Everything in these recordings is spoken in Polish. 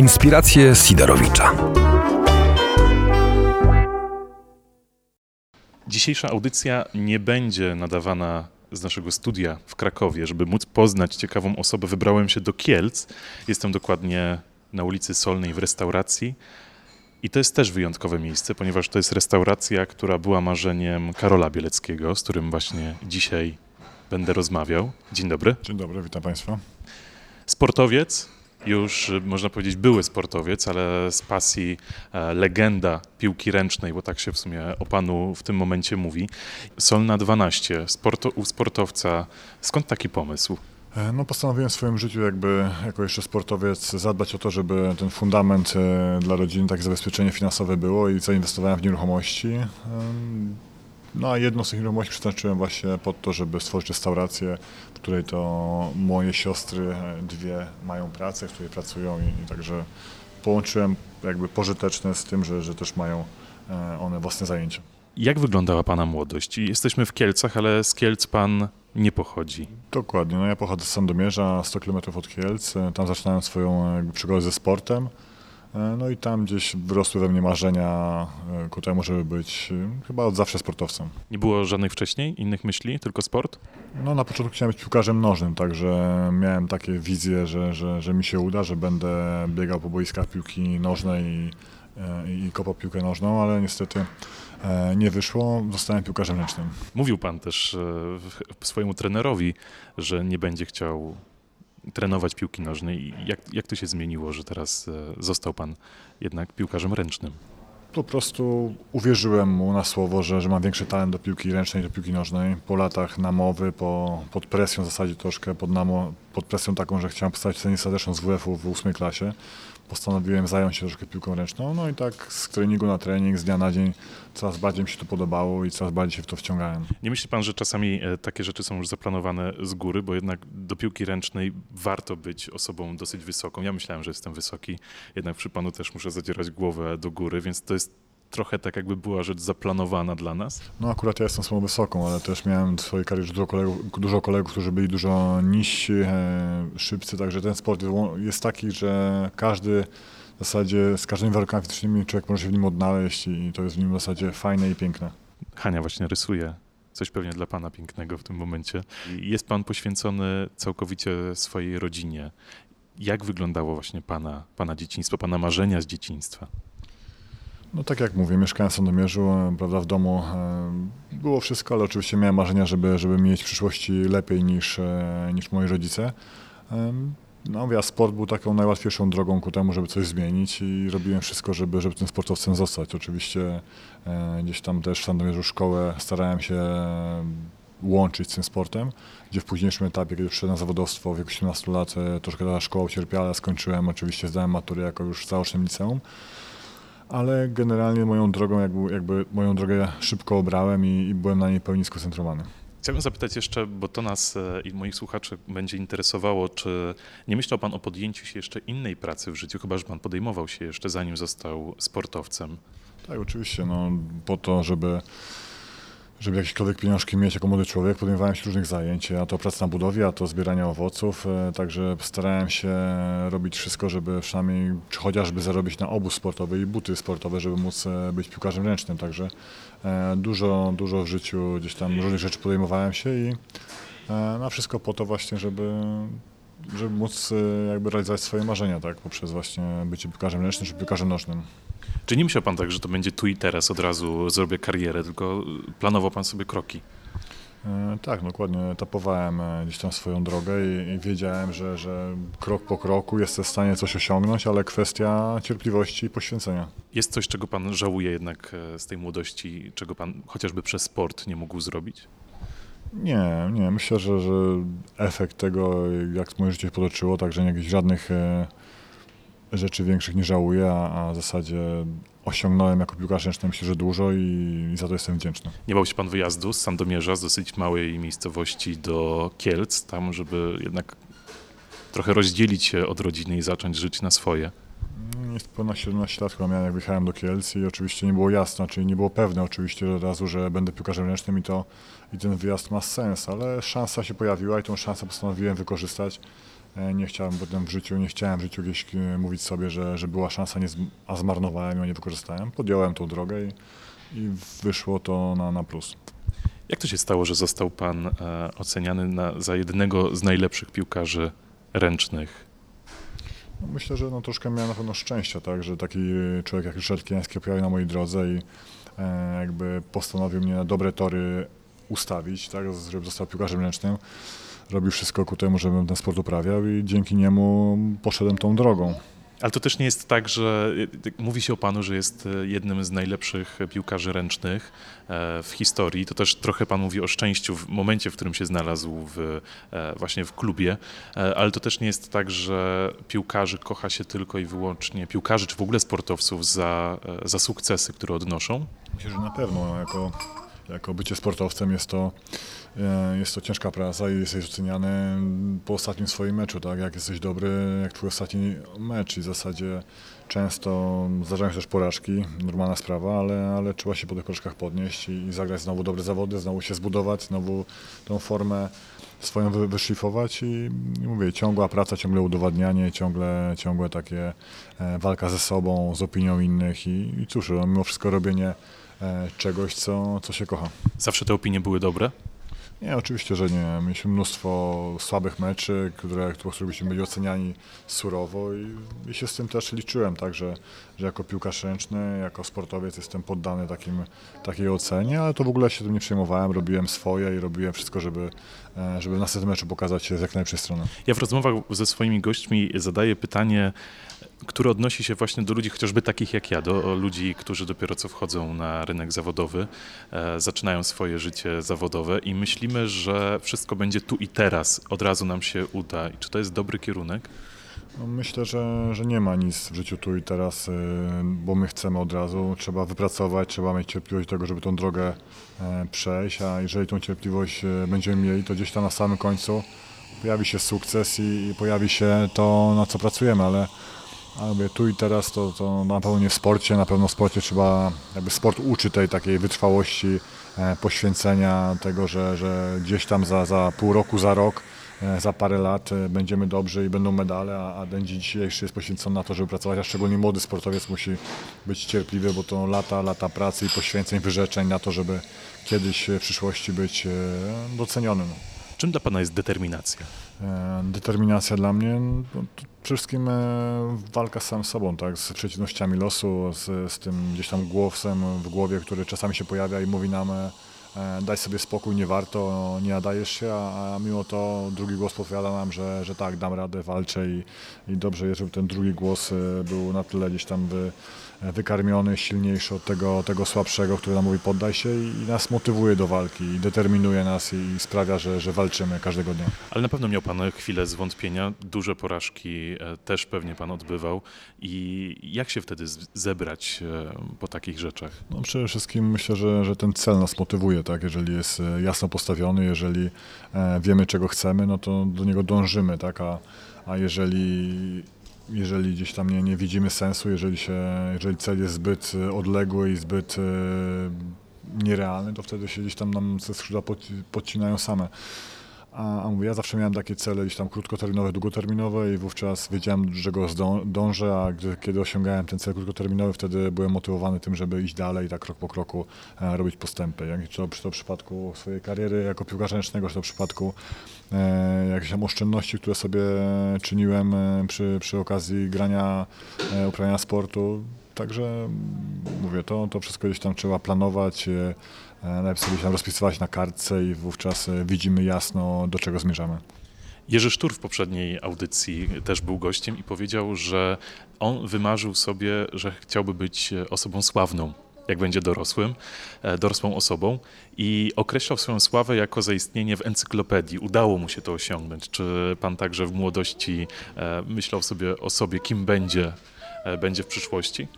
Inspiracje Sidorowicza. Dzisiejsza audycja nie będzie nadawana z naszego studia w Krakowie. Żeby móc poznać ciekawą osobę, wybrałem się do Kielc. Jestem dokładnie na ulicy Solnej w restauracji. I to jest też wyjątkowe miejsce, ponieważ to jest restauracja, która była marzeniem Karola Bieleckiego, z którym właśnie dzisiaj będę rozmawiał. Dzień dobry. Dzień dobry, witam Państwa. Sportowiec, już można powiedzieć były sportowiec, ale z pasji e, legenda piłki ręcznej, bo tak się w sumie o panu w tym momencie mówi. Solna 12, sporto, u sportowca. Skąd taki pomysł? E, no postanowiłem w swoim życiu jakby jako jeszcze sportowiec zadbać o to, żeby ten fundament e, dla rodziny, takie zabezpieczenie finansowe było i zainwestowałem w nieruchomości. E, no a jedną z tych nieruchomości przeznaczyłem właśnie pod to, żeby stworzyć restaurację, w której to moje siostry dwie mają pracę, w której pracują i, i także połączyłem jakby pożyteczne z tym, że, że też mają one własne zajęcia. Jak wyglądała Pana młodość? Jesteśmy w Kielcach, ale z Kielc Pan nie pochodzi. Dokładnie. No ja pochodzę z Sandomierza, 100 km od Kielc. Tam zaczynałem swoją jakby, przygodę ze sportem. E, no i tam gdzieś wyrosły we mnie marzenia e, ku temu, żeby być e, chyba od zawsze sportowcem. Nie było żadnych wcześniej innych myśli, tylko sport? No na początku chciałem być piłkarzem nożnym, także miałem takie wizje, że, że, że mi się uda, że będę biegał po boiskach piłki nożnej i, i kopał piłkę nożną, ale niestety nie wyszło, zostałem piłkarzem ręcznym. Mówił pan też swojemu trenerowi, że nie będzie chciał trenować piłki nożnej. Jak, jak to się zmieniło, że teraz e, został pan jednak piłkarzem ręcznym? Po prostu uwierzyłem mu na słowo, że, że mam większy talent do piłki ręcznej, do piłki nożnej. Po latach namowy, po, pod presją w zasadzie troszkę, pod, namo, pod presją taką, że chciałem postawić cenę serdeczną z WF-u w ósmej klasie postanowiłem zająć się troszkę piłką ręczną. No i tak z treningu na trening, z dnia na dzień coraz bardziej mi się to podobało i coraz bardziej się w to wciągałem. Nie myśli pan, że czasami e, takie rzeczy są już zaplanowane z góry, bo jednak do piłki ręcznej warto być osobą dosyć wysoką. Ja myślałem, że jestem wysoki, jednak przy panu też muszę zadzierać głowę do góry, więc to jest trochę tak jakby była rzecz zaplanowana dla nas? No akurat ja jestem osobą wysoką, ale też miałem w swojej karierze dużo kolegów, dużo kolegów którzy byli dużo niżsi, e, szybcy, także ten sport jest taki, że każdy w zasadzie z każdymi warunkami fizycznymi człowiek może się w nim odnaleźć i to jest w nim w zasadzie fajne i piękne. Hania właśnie rysuje coś pewnie dla Pana pięknego w tym momencie. Jest Pan poświęcony całkowicie swojej rodzinie. Jak wyglądało właśnie Pana, pana dzieciństwo, Pana marzenia z dzieciństwa? No tak jak mówię, mieszkałem w Sandomierzu, e, prawda, w domu e, było wszystko, ale oczywiście miałem marzenia, żeby, żeby mieć w przyszłości lepiej niż, e, niż moi rodzice. No ja sport był taką najłatwiejszą drogą ku temu, żeby coś zmienić i robiłem wszystko, żeby, żeby tym sportowcem zostać. Oczywiście gdzieś tam też w Sandomierzu szkołę starałem się łączyć z tym sportem, gdzie w późniejszym etapie, kiedy przyszedłem na zawodowstwo w wieku 17 lat, troszkę ta szkoła ucierpiała, skończyłem, oczywiście zdałem maturę jako już w zaocznym liceum ale generalnie moją drogą, jakby, jakby moją drogę szybko obrałem i, i byłem na niej pełni skoncentrowany. Chciałbym zapytać jeszcze, bo to nas e, i moich słuchaczy będzie interesowało, czy nie myślał Pan o podjęciu się jeszcze innej pracy w życiu, chyba że Pan podejmował się jeszcze zanim został sportowcem? Tak, oczywiście, no, po to, żeby żeby jakiekolwiek pieniążki mieć jako młody człowiek, podejmowałem się różnych zajęć, a to praca na budowie, a to zbieranie owoców, e, także starałem się robić wszystko, żeby przynajmniej czy chociażby zarobić na obóz sportowy i buty sportowe, żeby móc e, być piłkarzem ręcznym, także e, dużo, dużo w życiu gdzieś tam różnych rzeczy podejmowałem się i na wszystko po to właśnie, żeby żeby móc jakby realizować swoje marzenia, tak, poprzez właśnie bycie piłkarzem ręcznym czy piłkarzem nożnym. Czy nie myślał pan tak, że to będzie tu i teraz, od razu zrobię karierę, tylko planował pan sobie kroki? E, tak, dokładnie. Etapowałem e, gdzieś tam swoją drogę i, i, wiedziałem, że, że krok po kroku jestem w stanie coś osiągnąć, ale kwestia cierpliwości i poświęcenia. Jest coś, czego pan żałuje jednak e, z tej młodości, czego pan chociażby przez sport nie mógł zrobić? Nie, nie. Myślę, że, że efekt tego, jak moje życie potoczyło, także nie jakichś żadnych rzeczy większych nie żałuję, a, w zasadzie osiągnąłem jako piłkarz ręczny myślę, że dużo i, i, za to jestem wdzięczny. Nie bał się pan wyjazdu z Sandomierza, z dosyć małej miejscowości do Kielc, tam żeby jednak trochę rozdzielić się od rodziny i zacząć żyć na swoje? Jest ponad 17 lat chyba miałem, jak wyjechałem do Kielc i oczywiście nie było jasne, czyli nie było pewne oczywiście od razu, że będę piłkarzem ręcznym i, to, i ten wyjazd ma sens, ale szansa się pojawiła i tą szansę postanowiłem wykorzystać. E, Nie chciałem potem w życiu, nie chciałem w życiu gdzieś e, mówić sobie, że, że była szansa, nie, a zmarnowałem ją, nie wykorzystałem. Podjąłem tą drogę i, i wyszło to na, na plus. Jak to się stało, że został pan e, oceniany na, za jednego z najlepszych piłkarzy ręcznych? No, Myślę, że no, troszkę miałem na pewno szczęścia, tak, że taki człowiek jak Ryszard Kijański pojawił na mojej drodze i e, jakby postanowił mnie na dobre tory ustawić, tak, żeby został piłkarzem ręcznym. Robił wszystko ku temu, żebym ten sport uprawiał i dzięki niemu poszedłem tą drogą. Ale to też nie jest tak, że e, mówi się o panu, że jest e, jednym z najlepszych piłkarzy ręcznych e, w historii. To też trochę pan mówi o szczęściu w momencie, w którym się znalazł w, właśnie w klubie, ale to też nie jest tak, że piłkarzy kocha się tylko i wyłącznie piłkarzy, czy w ogóle sportowców za, za sukcesy, które odnoszą. Myślę, że na pewno jako, jako bycie sportowcem jest to, jest to ciężka praca i jesteś oceniany po ostatnim swoim meczu, tak? Jak jesteś dobry, jak twój ostatni mecz i w zasadzie często zdarzają się też porażki, normalna sprawa, ale, ale trzeba się po tych porażkach podnieść i, i zagrać znowu dobre zawody, znowu się zbudować, znowu tą formę swoją wy, wyszlifować i, i mówię, ciągła praca, ciągle udowadnianie, ciągle, ciągle takie e, walka ze sobą, z opinią innych i, i cóż, no, mimo wszystko robienie e, czegoś, co, co się kocha. Zawsze te opinie były dobre. Nie, oczywiście, że nie. Mieliśmy mnóstwo słabych meczy, które, po których byśmy byli oceniani surowo i, i się z tym też liczyłem, tak, że, że jako piłkarz ręczny, jako sportowiec jestem poddany takim, takiej ocenie, ale to w ogóle się tym nie przejmowałem, robiłem swoje i robiłem wszystko, żeby, e, żeby w następnym meczu pokazać się z jak najlepszej strony. Ja w rozmowach ze swoimi gośćmi zadaję pytanie, które odnosi się właśnie do ludzi chociażby takich jak ja, do ludzi, którzy dopiero co wchodzą na rynek zawodowy, e, zaczynają swoje życie zawodowe i myślimy, że wszystko będzie tu i teraz, od razu nam się uda. I czy to jest dobry kierunek? No, myślę, że, że nie ma nic w życiu tu i teraz, y, bo my chcemy od razu. Trzeba wypracować, trzeba mieć cierpliwość tego, żeby tą drogę e, przejść, a jeżeli tą cierpliwość e, będziemy mieli, to gdzieś tam na samym końcu pojawi się sukces i pojawi się to, na co pracujemy, ale, mówię, tu i teraz to, to na pewno nie w sporcie, na pewno w sporcie trzeba, jakby sport uczy tej takiej wytrwałości, e, poświęcenia tego, że, że gdzieś tam za, za pół roku, za rok e, za parę lat e, będziemy dobrzy i będą medale, a, a dzień dzisiejszy jest poświęcony na to, żeby pracować, a szczególnie młody sportowiec musi być cierpliwy, bo to lata, lata pracy i poświęceń, wyrzeczeń na to, żeby kiedyś w przyszłości być docenionym. Czym dla Pana jest determinacja? E, Determinacja dla mnie no, przede wszystkim e, walka z samym sobą, tak, z przeciwnościami losu, z, z tym gdzieś tam głosem w głowie, który czasami się pojawia i mówi nam e, daj sobie spokój, nie warto, nie nadajesz się, a, mimo to drugi głos podpowiada nam, że, że tak, dam radę, walczę i, i dobrze jest, żeby ten drugi głos był na tyle gdzieś tam wy, wykarmiony, silniejszy od tego, tego słabszego, który nam mówi poddaj się i, nas motywuje do walki i determinuje nas i, sprawia, że, że walczymy każdego dnia. Ale na pewno miał Pan chwilę zwątpienia, duże porażki e, też pewnie Pan odbywał. I jak się wtedy zebrać e, po takich rzeczach? No przede wszystkim myślę, że, że ten cel nas motywuje, tak? Jeżeli jest e, jasno postawiony, jeżeli wiemy czego chcemy, no to do niego dążymy, tak? A, a jeżeli, jeżeli gdzieś tam nie, nie widzimy sensu, jeżeli, się, jeżeli cel jest zbyt e, odległy i zbyt e, nierealny, to wtedy się gdzieś tam nam ze skrzydła podci- podcinają same. A, a mówię, ja zawsze miałem takie cele gdzieś tam krótkoterminowe, długoterminowe i wówczas wiedziałem, że go dążę, a gdy, kiedy osiągałem ten cel krótkoterminowy, wtedy byłem motywowany tym, żeby iść dalej tak krok po kroku e, robić postępy. Jak czy to, to w przypadku swojej kariery jako piłkarza ręcznego, czy to w przypadku e, jakichś tam oszczędności, które sobie czyniłem e, przy, przy okazji grania, e, uprawiania sportu. Także mówię, to, to wszystko gdzieś tam trzeba planować, e, najpierw sobie tam rozpisywać na kartce i wówczas e, widzimy jasno, do czego zmierzamy. Jerzy Sztur w poprzedniej audycji też był gościem i powiedział, że on wymarzył sobie, że chciałby być e, osobą sławną, jak będzie dorosłym, dorosłą osobą i określał swoją sławę jako zaistnienie w encyklopedii. Udało mu się to osiągnąć. Czy pan także w młodości myślał sobie o sobie, kim będzie, będzie w przyszłości?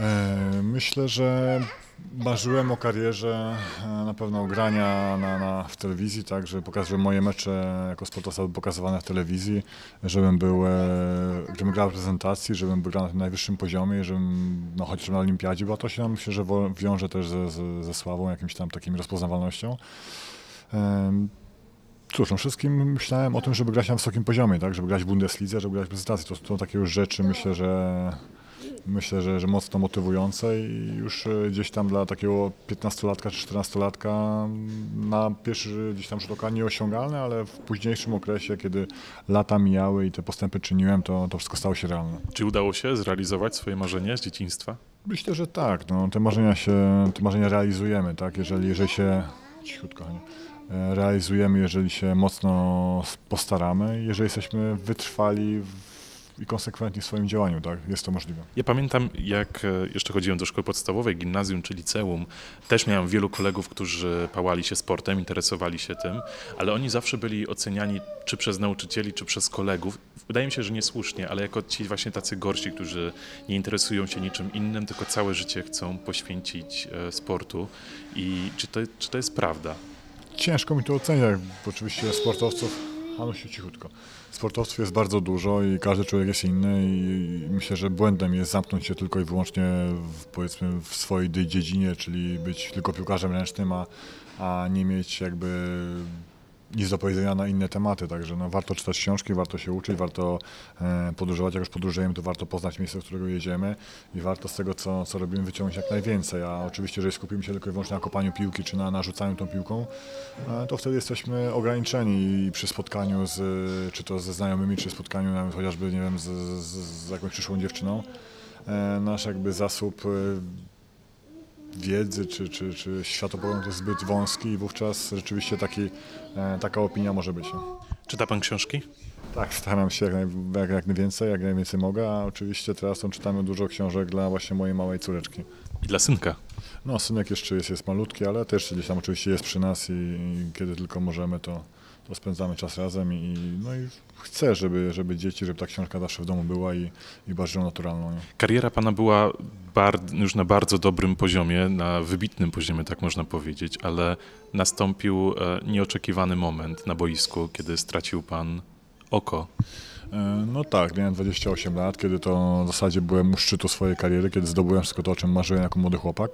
E, Myślę, że marzyłem o karierze e, na pewno grania na, na, w telewizji, tak, że moje mecze jako sportowca pokazywane w telewizji, żebym był, e, żebym grał w reprezentacji, żebym był na najwyższym poziomie, żebym no, chociaż na olimpiadzie, bo to się myślę, że wiąże też ze, ze, ze sławą, jakimś tam takim rozpoznawalnością. Cóż, no wszystkim myślałem o tym, żeby grać na wysokim poziomie, tak? żeby grać w Bundeslidze, żeby grać w prezentacji. To są takie już rzeczy, myślę, że myślę, że, że mocno motywujące i już e, gdzieś tam dla takiego 15-latka czy 14-latka na pierwszy gdzieś tam rzut oka nieosiągalne, ale w późniejszym okresie, kiedy lata mijały i te postępy czyniłem, to, to wszystko stało się realne. Czy udało się zrealizować swoje marzenia z dzieciństwa? Myślę, że tak. No, te, marzenia się, te marzenia realizujemy, tak? Jeżeli, jeżeli się... Cichutko, nie? E, realizujemy, jeżeli się mocno postaramy, jeżeli jesteśmy wytrwali w i konsekwentni w swoim działaniu, tak? Jest to możliwe. Ja pamiętam, jak e, jeszcze chodziłem do szkoły podstawowej, gimnazjum czy liceum, też miałem wielu kolegów, którzy pałali się sportem, interesowali się tym, ale oni zawsze byli oceniani czy przez nauczycieli, czy przez kolegów. Wydaje mi się, że niesłusznie, ale jako ci właśnie tacy gorsi, którzy nie interesują się niczym innym, tylko całe życie chcą poświęcić e, sportu. I czy to, czy to jest prawda? Ciężko mi to oceniać, bo oczywiście sportowców, ano się cichutko, sportowców jest bardzo dużo i każdy człowiek jest inny i myślę, że błędem jest zamknąć się tylko i wyłącznie w, powiedzmy w swojej dziedzinie, czyli być tylko piłkarzem ręcznym, a, a nie mieć jakby nic do powiedzenia na inne tematy, także no, warto czytać książki, warto się uczyć, warto e, podróżować, jak już podróżujemy, to warto poznać miejsce, do którego jedziemy i warto z tego, co, co robimy, wyciągnąć jak najwięcej, a oczywiście, jeżeli skupimy się tylko i wyłącznie na kopaniu piłki, czy na narzucaniu tą piłką, e, to wtedy jesteśmy ograniczeni i przy spotkaniu z, czy to ze znajomymi, czy spotkaniu nawet chociażby, nie wiem, z, z, z jakąś przyszłą dziewczyną, e, nasz jakby zasób e, wiedzy czy, czy, czy światopogląd jest zbyt wąski i wówczas rzeczywiście taki, e, taka opinia może być. Czyta pan książki? Tak, staram się jak, naj, jak, jak najwięcej, jak najwięcej mogę, a oczywiście teraz czytamy dużo książek dla właśnie mojej małej córeczki. I dla synka? No, synek jeszcze jest, jest malutki, ale też gdzieś tam oczywiście jest przy nas i, i kiedy tylko możemy, to, to spędzamy czas razem i, no i chcę, żeby, żeby dzieci, żeby ta książka zawsze w domu była i, i bardziej naturalną. Nie? Kariera pana była bar, już na bardzo dobrym poziomie, na wybitnym poziomie, tak można powiedzieć, ale nastąpił e, nieoczekiwany moment na boisku, kiedy stracił pan oko. E, no tak, miałem 28 lat, kiedy to w zasadzie byłem u szczytu swojej kariery, kiedy zdobyłem wszystko to, o czym marzyłem jako młody chłopak.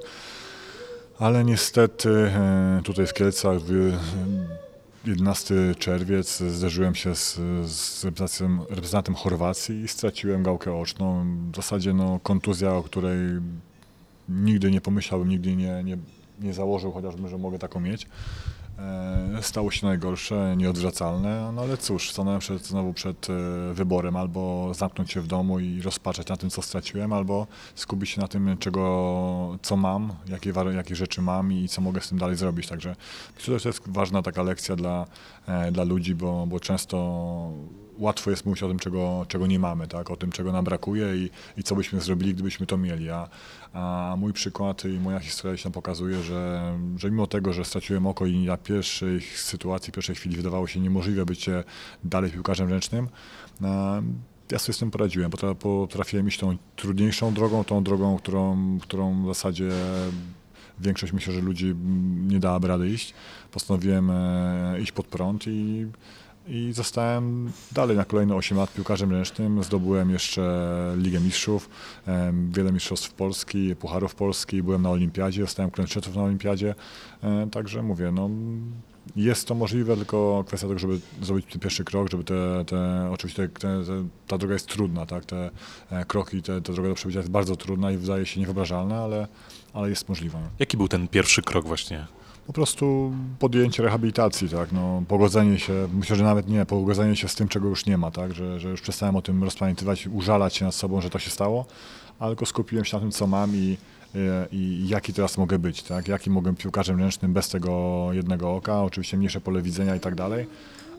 Ale niestety e, tutaj w Kielcach 11 czerwiec zderzyłem się z, z reprezentantem, reprezentantem Chorwacji i straciłem gałkę oczną. W zasadzie no, kontuzja, o której nigdy nie pomyślałbym, nigdy nie, nie, nie założył chociażby, że mogę taką mieć. E, stało się najgorsze, nieodwracalne, no ale cóż, stanąłem przed, znowu przed e, wyborem albo zamknąć się w domu i rozpaczać na tym, co straciłem, albo skupić się na tym, czego, co mam, jakie, jakie rzeczy mam i co mogę z tym dalej zrobić. Także myślę, że to jest ważna taka lekcja dla, e, dla ludzi, bo, bo często łatwo jest mówić o tym, czego, czego nie mamy, tak? o tym, czego nam brakuje i, i co byśmy zrobili, gdybyśmy to mieli. A, a mój przykład i moja historia się pokazuje, że, że mimo tego, że straciłem oko i na pierwszej sytuacji, pierwszej chwili wydawało się niemożliwe bycie dalej piłkarzem ręcznym, ja sobie z tym poradziłem. Potrafiłem iść tą trudniejszą drogą, tą drogą, którą, którą w zasadzie większość myślę, że ludzi nie dałaby rady iść. Postanowiłem e, iść pod prąd i i zostałem dalej na kolejne 8 lat piłkarzem ręcznym. Zdobyłem jeszcze Ligę Mistrzów, wiele mistrzostw Polski, Pucharów Polski, byłem na Olimpiadzie, zostałem klęczetów na Olimpiadzie, e, także mówię, no jest to możliwe, tylko kwestia tego, żeby zrobić ten pierwszy krok, żeby te, te oczywiście te, te, ta droga jest trudna, tak, te e, kroki, te, ta droga do przebycia jest bardzo trudna i wydaje się niewyobrażalna, ale, ale jest możliwa. Jaki był ten pierwszy krok właśnie po prostu podjęcie rehabilitacji, tak, no, pogodzenie się, myślę, że nawet nie, pogodzenie się z tym, czego już nie ma, tak, że, że już przestałem o tym rozpamiętywać, użalać się nad sobą, że to się stało, ale tylko skupiłem się na tym, co mam i, i, i jaki teraz mogę być, tak, jaki mogę piłkarzem ręcznym bez tego jednego oka, oczywiście mniejsze pole widzenia i tak dalej,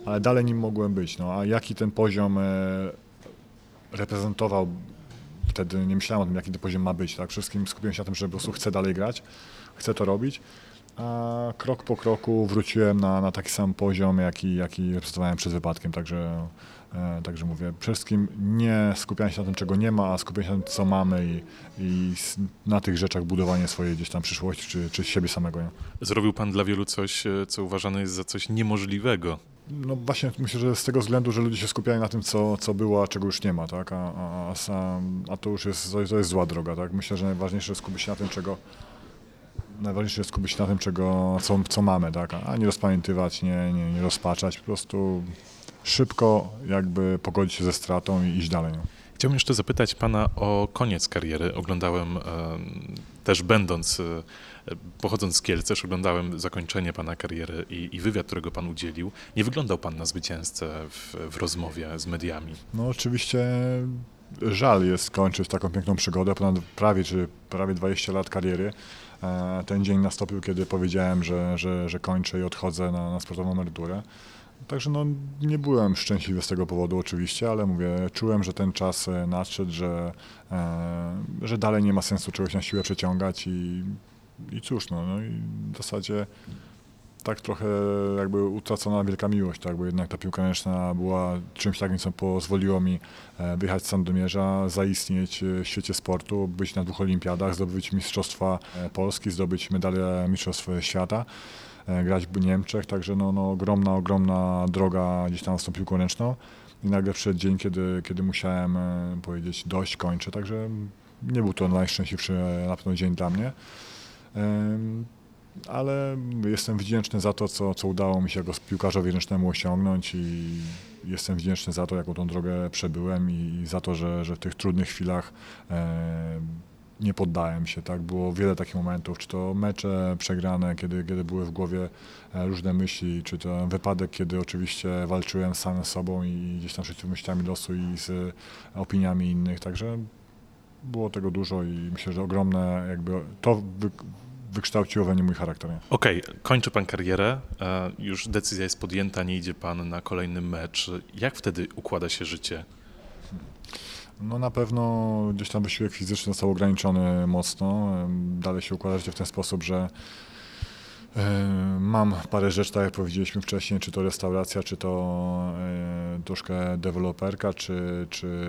ale dalej nim mogłem być, no, a jaki ten poziom e, reprezentował wtedy nie myślałem o tym, jaki ten poziom ma być. Tak? Wszystkim skupiłem się na tym, że po prostu chcę dalej grać, chcę to robić a krok po kroku wróciłem na, na taki sam poziom, jaki, jaki reprezentowałem przed wypadkiem, także, e, także mówię, przede wszystkim nie skupiałem się na tym, czego nie ma, a skupiałem się na tym, co mamy i, i na tych rzeczach budowanie swojej gdzieś tam przyszłości, czy, czy siebie samego. Nie? Zrobił Pan dla wielu coś, e, co uważane jest za coś niemożliwego. No właśnie myślę, że z tego względu, że ludzie się skupiają na tym, co, co było, a czego już nie ma, tak? A, a, a, a to już jest, to jest zła droga, tak? Myślę, że najważniejsze jest skupić się na tym, czego najważniejsze jest skupić się na tym, czego, co, co mamy, tak? a nie rozpamiętywać, nie, nie, nie rozpaczać, po prostu szybko jakby pogodzić się ze stratą i iść dalej. Nie? Chciałbym jeszcze zapytać pana o koniec kariery. Oglądałem też będąc, e, pochodząc z Kielc, też oglądałem zakończenie pana kariery i, i, wywiad, którego pan udzielił. Nie wyglądał pan na zwycięzcę w, w rozmowie z mediami. No oczywiście żal jest kończyć taką piękną przygodę, ponad prawie, czy prawie 20 lat kariery. E, ten dzień nastąpił, kiedy powiedziałem, że, że, że kończę i odchodzę na, na sportową emeryturę. Także no, nie byłem szczęśliwy z tego powodu oczywiście, ale mówię, czułem, że ten czas e, nadszedł, że, e, że dalej nie ma sensu czegoś na siłę przeciągać i, i cóż, no, no i w zasadzie tak trochę jakby utracona wielka miłość, tak, bo jednak ta piłka ręczna była czymś takim, co pozwoliło mi e, wyjechać z Sandomierza, zaistnieć w świecie sportu, być na dwóch olimpiadach, zdobyć Mistrzostwa Polski, zdobyć medalię Mistrzostw Świata. E, grać w Niemczech, także no, no, ogromna, ogromna droga gdzieś tam z tą piłką ręczną i nagle przyszedł dzień, kiedy, kiedy musiałem e, powiedzieć dość, kończę, także nie był to najszczęśliwszy e, na pewno dzień dla mnie. Ale jestem wdzięczny za to, co, co udało mi się jako piłkarzowi ręcznemu osiągnąć i jestem wdzięczny za to, jaką tą drogę przebyłem i za to, że, że w tych trudnych chwilach nie poddałem się, tak? Było wiele takich momentów, czy to mecze przegrane, kiedy, kiedy były w głowie e, różne myśli, czy to wypadek, kiedy oczywiście walczyłem sam z sobą i gdzieś tam z myślami losu i z opiniami innych, także było tego dużo i myślę, że ogromne jakby to wykształciło we mnie mój charakter. Okej, okay, kończy pan karierę, e, już decyzja jest podjęta, nie idzie pan na kolejny mecz. Jak wtedy układa się życie? No na pewno gdzieś tam wysiłek fizyczny został ograniczony mocno. Dalej się układa życie w ten sposób, że e, Mam parę rzeczy, tak jak powiedzieliśmy wcześniej, czy to restauracja, czy to e, troszkę deweloperka, czy, czy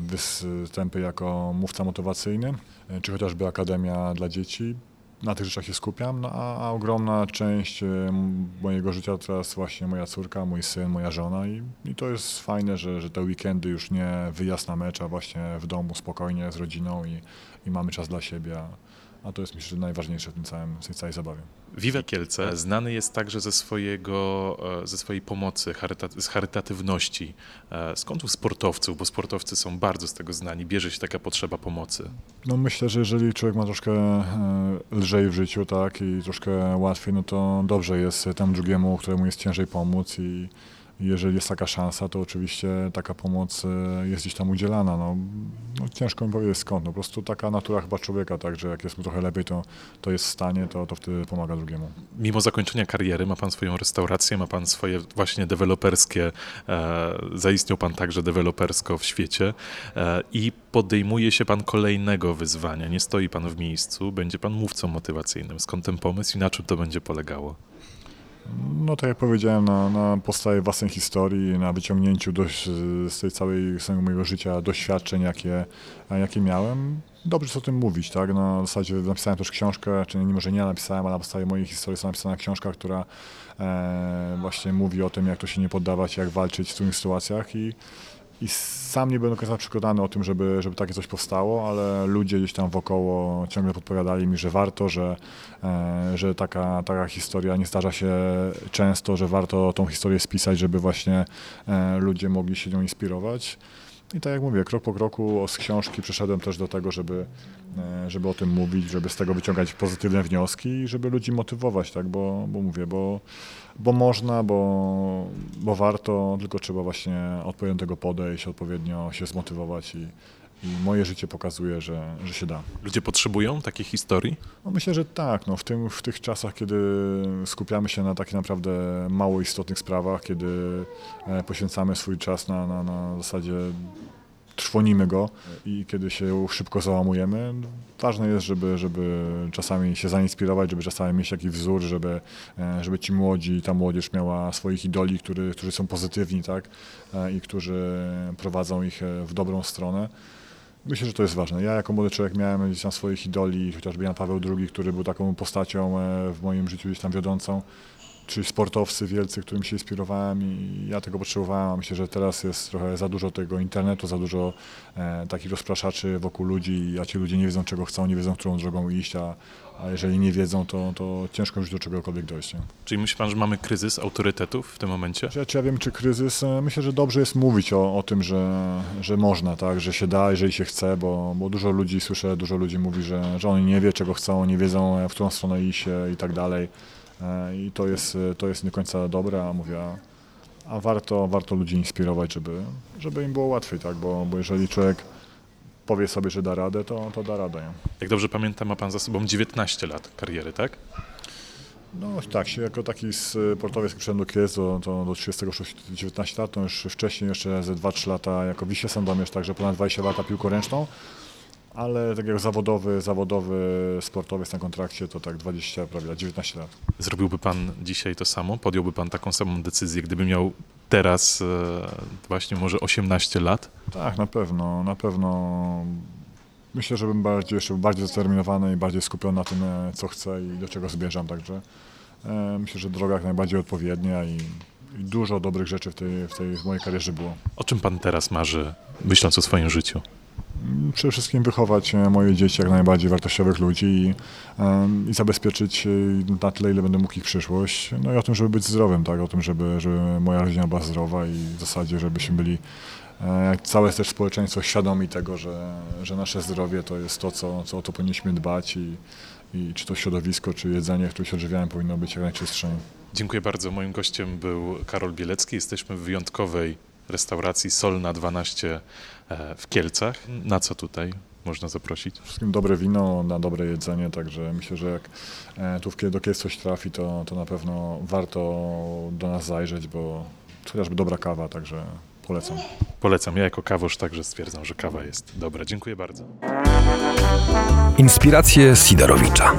występy jako mówca motywacyjny, czy chociażby akademia dla dzieci na tych rzeczach się skupiam, no a, a, ogromna część e, mojego życia teraz właśnie moja córka, mój syn, moja żona i, i to jest fajne, że, że te weekendy już nie wyjazd na mecz, a właśnie w domu spokojnie z rodziną i, i mamy czas dla siebie. A to jest myślę, najważniejsze w tym całym, w tej całej zabawie. Vive Kielce znany jest także ze, swojego, e, ze swojej pomocy, z charytatywności. E, skąd u sportowców, bo sportowcy są bardzo z tego znani, bierze się taka potrzeba pomocy? No myślę, że jeżeli człowiek ma troszkę e, lżej w życiu, tak, i troszkę łatwiej, no to dobrze jest temu drugiemu, któremu jest ciężej pomóc i jeżeli jest taka szansa, to oczywiście taka pomoc e, jest gdzieś tam udzielana. No, no ciężko mi powiedzieć skąd, no, po prostu taka natura chyba człowieka, tak, że jak jest mu trochę lepiej, to, to jest w stanie, to, to wtedy pomaga drugiemu. Mimo zakończenia kariery ma Pan swoją restaurację, ma Pan swoje właśnie deweloperskie, e, zaistniał Pan także dewelopersko w świecie e, i podejmuje się Pan kolejnego wyzwania, nie stoi Pan w miejscu, będzie Pan mówcą motywacyjnym. Skąd ten pomysł i na czym to będzie polegało? No tak jak powiedziałem, na, na podstawie własnej historii, na wyciągnięciu dość, z tej całej mojego życia doświadczeń, jakie, jakie miałem, dobrze jest o tym mówić, tak? Na zasadzie napisałem też książkę, czy nie może nie napisałem, ale na podstawie mojej historii jest napisana książka, która e, właśnie mówi o tym, jak to się nie poddawać, jak walczyć w trudnych sytuacjach i i sam nie byłem do końca przekonany o tym, żeby, żeby takie coś powstało, ale ludzie gdzieś tam wokoło ciągle podpowiadali mi, że warto, że, e, że taka, taka historia nie zdarza się często, że warto tą historię spisać, żeby właśnie e, ludzie mogli się nią inspirować. I tak jak mówię, krok po kroku z książki przeszedłem też do tego, żeby, e, żeby o tym mówić, żeby z tego wyciągać pozytywne wnioski i żeby ludzi motywować, tak, bo, bo mówię, bo, bo można, bo, bo warto, tylko trzeba właśnie odpowiednio tego podejść, odpowiednio się zmotywować i, i moje życie pokazuje, że, że się da. Ludzie potrzebują takiej historii? No myślę, że tak. No w, tym, w tych czasach, kiedy skupiamy się na takich naprawdę mało istotnych sprawach, kiedy e, poświęcamy swój czas na, na, na zasadzie trwonimy go i kiedy się szybko załamujemy, ważne jest, żeby, żeby czasami się zainspirować, żeby czasami mieć jakiś wzór, żeby, e, żeby ci młodzi, ta młodzież miała swoich idoli, który, którzy są pozytywni tak? E, i którzy prowadzą ich w dobrą stronę. Myślę, że to jest ważne. Ja jako młody człowiek miałem gdzieś tam swoich idoli, chociażby Jan Paweł II, który był taką postacią e, w moim życiu gdzieś tam wiodącą. Czyli sportowcy wielcy, którym się inspirowałem i ja tego potrzebowałem. Myślę, że teraz jest trochę za dużo tego internetu, za dużo e, takich rozpraszaczy wokół ludzi, a ci ludzie nie wiedzą czego chcą, nie wiedzą którą drogą iść, a, a jeżeli nie wiedzą, to, to ciężko już do czegokolwiek dojść. Nie? Czyli myśli pan, że mamy kryzys autorytetów w tym momencie? Czy ja, czy ja wiem, czy kryzys? E, Myślę, że dobrze jest mówić o, o tym, że, że można, tak, że się da, jeżeli się chce, bo, bo dużo ludzi, słyszę, dużo ludzi mówi, że, że oni nie wie, czego chcą, nie wiedzą, w którą stronę iść e, i tak dalej. E, I to jest, e, to jest nie do końca dobre, a mówię, a, warto, warto ludzi inspirować, żeby, żeby im było łatwiej, tak, bo, bo jeżeli człowiek powie sobie, że da radę, to, to da radę. Jak dobrze pamiętam, ma pan za sobą 19 lat kariery, tak? No tak, się jako taki sportowiec, jak przyszedłem do Kielc, do 36, 19 lat, to już wcześniej jeszcze ze 2-3 lata jako Wisie Sandomierz, także ponad 20 lata piłką ręczną, ale tak jak zawodowy, zawodowy sportowiec na kontrakcie to tak 20, prawie 19 lat. Zrobiłby pan dzisiaj to samo? Podjąłby pan taką samą decyzję, gdyby miał teraz e, właśnie może 18 lat? Tak, na pewno, na pewno. Myślę, że bym bardziej, jeszcze bardziej zdeterminowany i bardziej skupiony na tym, e, co chcę i do czego zmierzam, także e, myślę, że droga jak najbardziej odpowiednia i, i dużo dobrych rzeczy w tej, w tej w mojej karierze było. O czym pan teraz marzy, myśląc o swoim życiu? Przede wszystkim wychować e, moje dzieci jak najbardziej wartościowych ludzi i, i zabezpieczyć e, na tyle, ile będę mógł ich przyszłość. No i o tym, żeby być zdrowym, tak? o tym, żeby, żeby moja rodzina była zdrowa i w zasadzie, żebyśmy byli e, całe też społeczeństwo świadomi tego, że, że nasze zdrowie to jest to, co, co o to powinniśmy dbać i, i czy to środowisko, czy jedzenie, które się odżywiałem powinno być jak najczystsze. Dziękuję bardzo. Moim gościem był Karol Bielecki. Jesteśmy w wyjątkowej restauracji Solna 12 e, w Kielcach. Na co tutaj można zaprosić? wszystkim dobre wino, na dobre jedzenie, także myślę, że jak e, tu do Kielc coś trafi, to, to na pewno warto do nas zajrzeć, bo chociażby dobra kawa, także polecam. Polecam. Ja jako kawosz także stwierdzam, że kawa jest dobra. Dziękuję bardzo. Inspiracje Sidorowicza.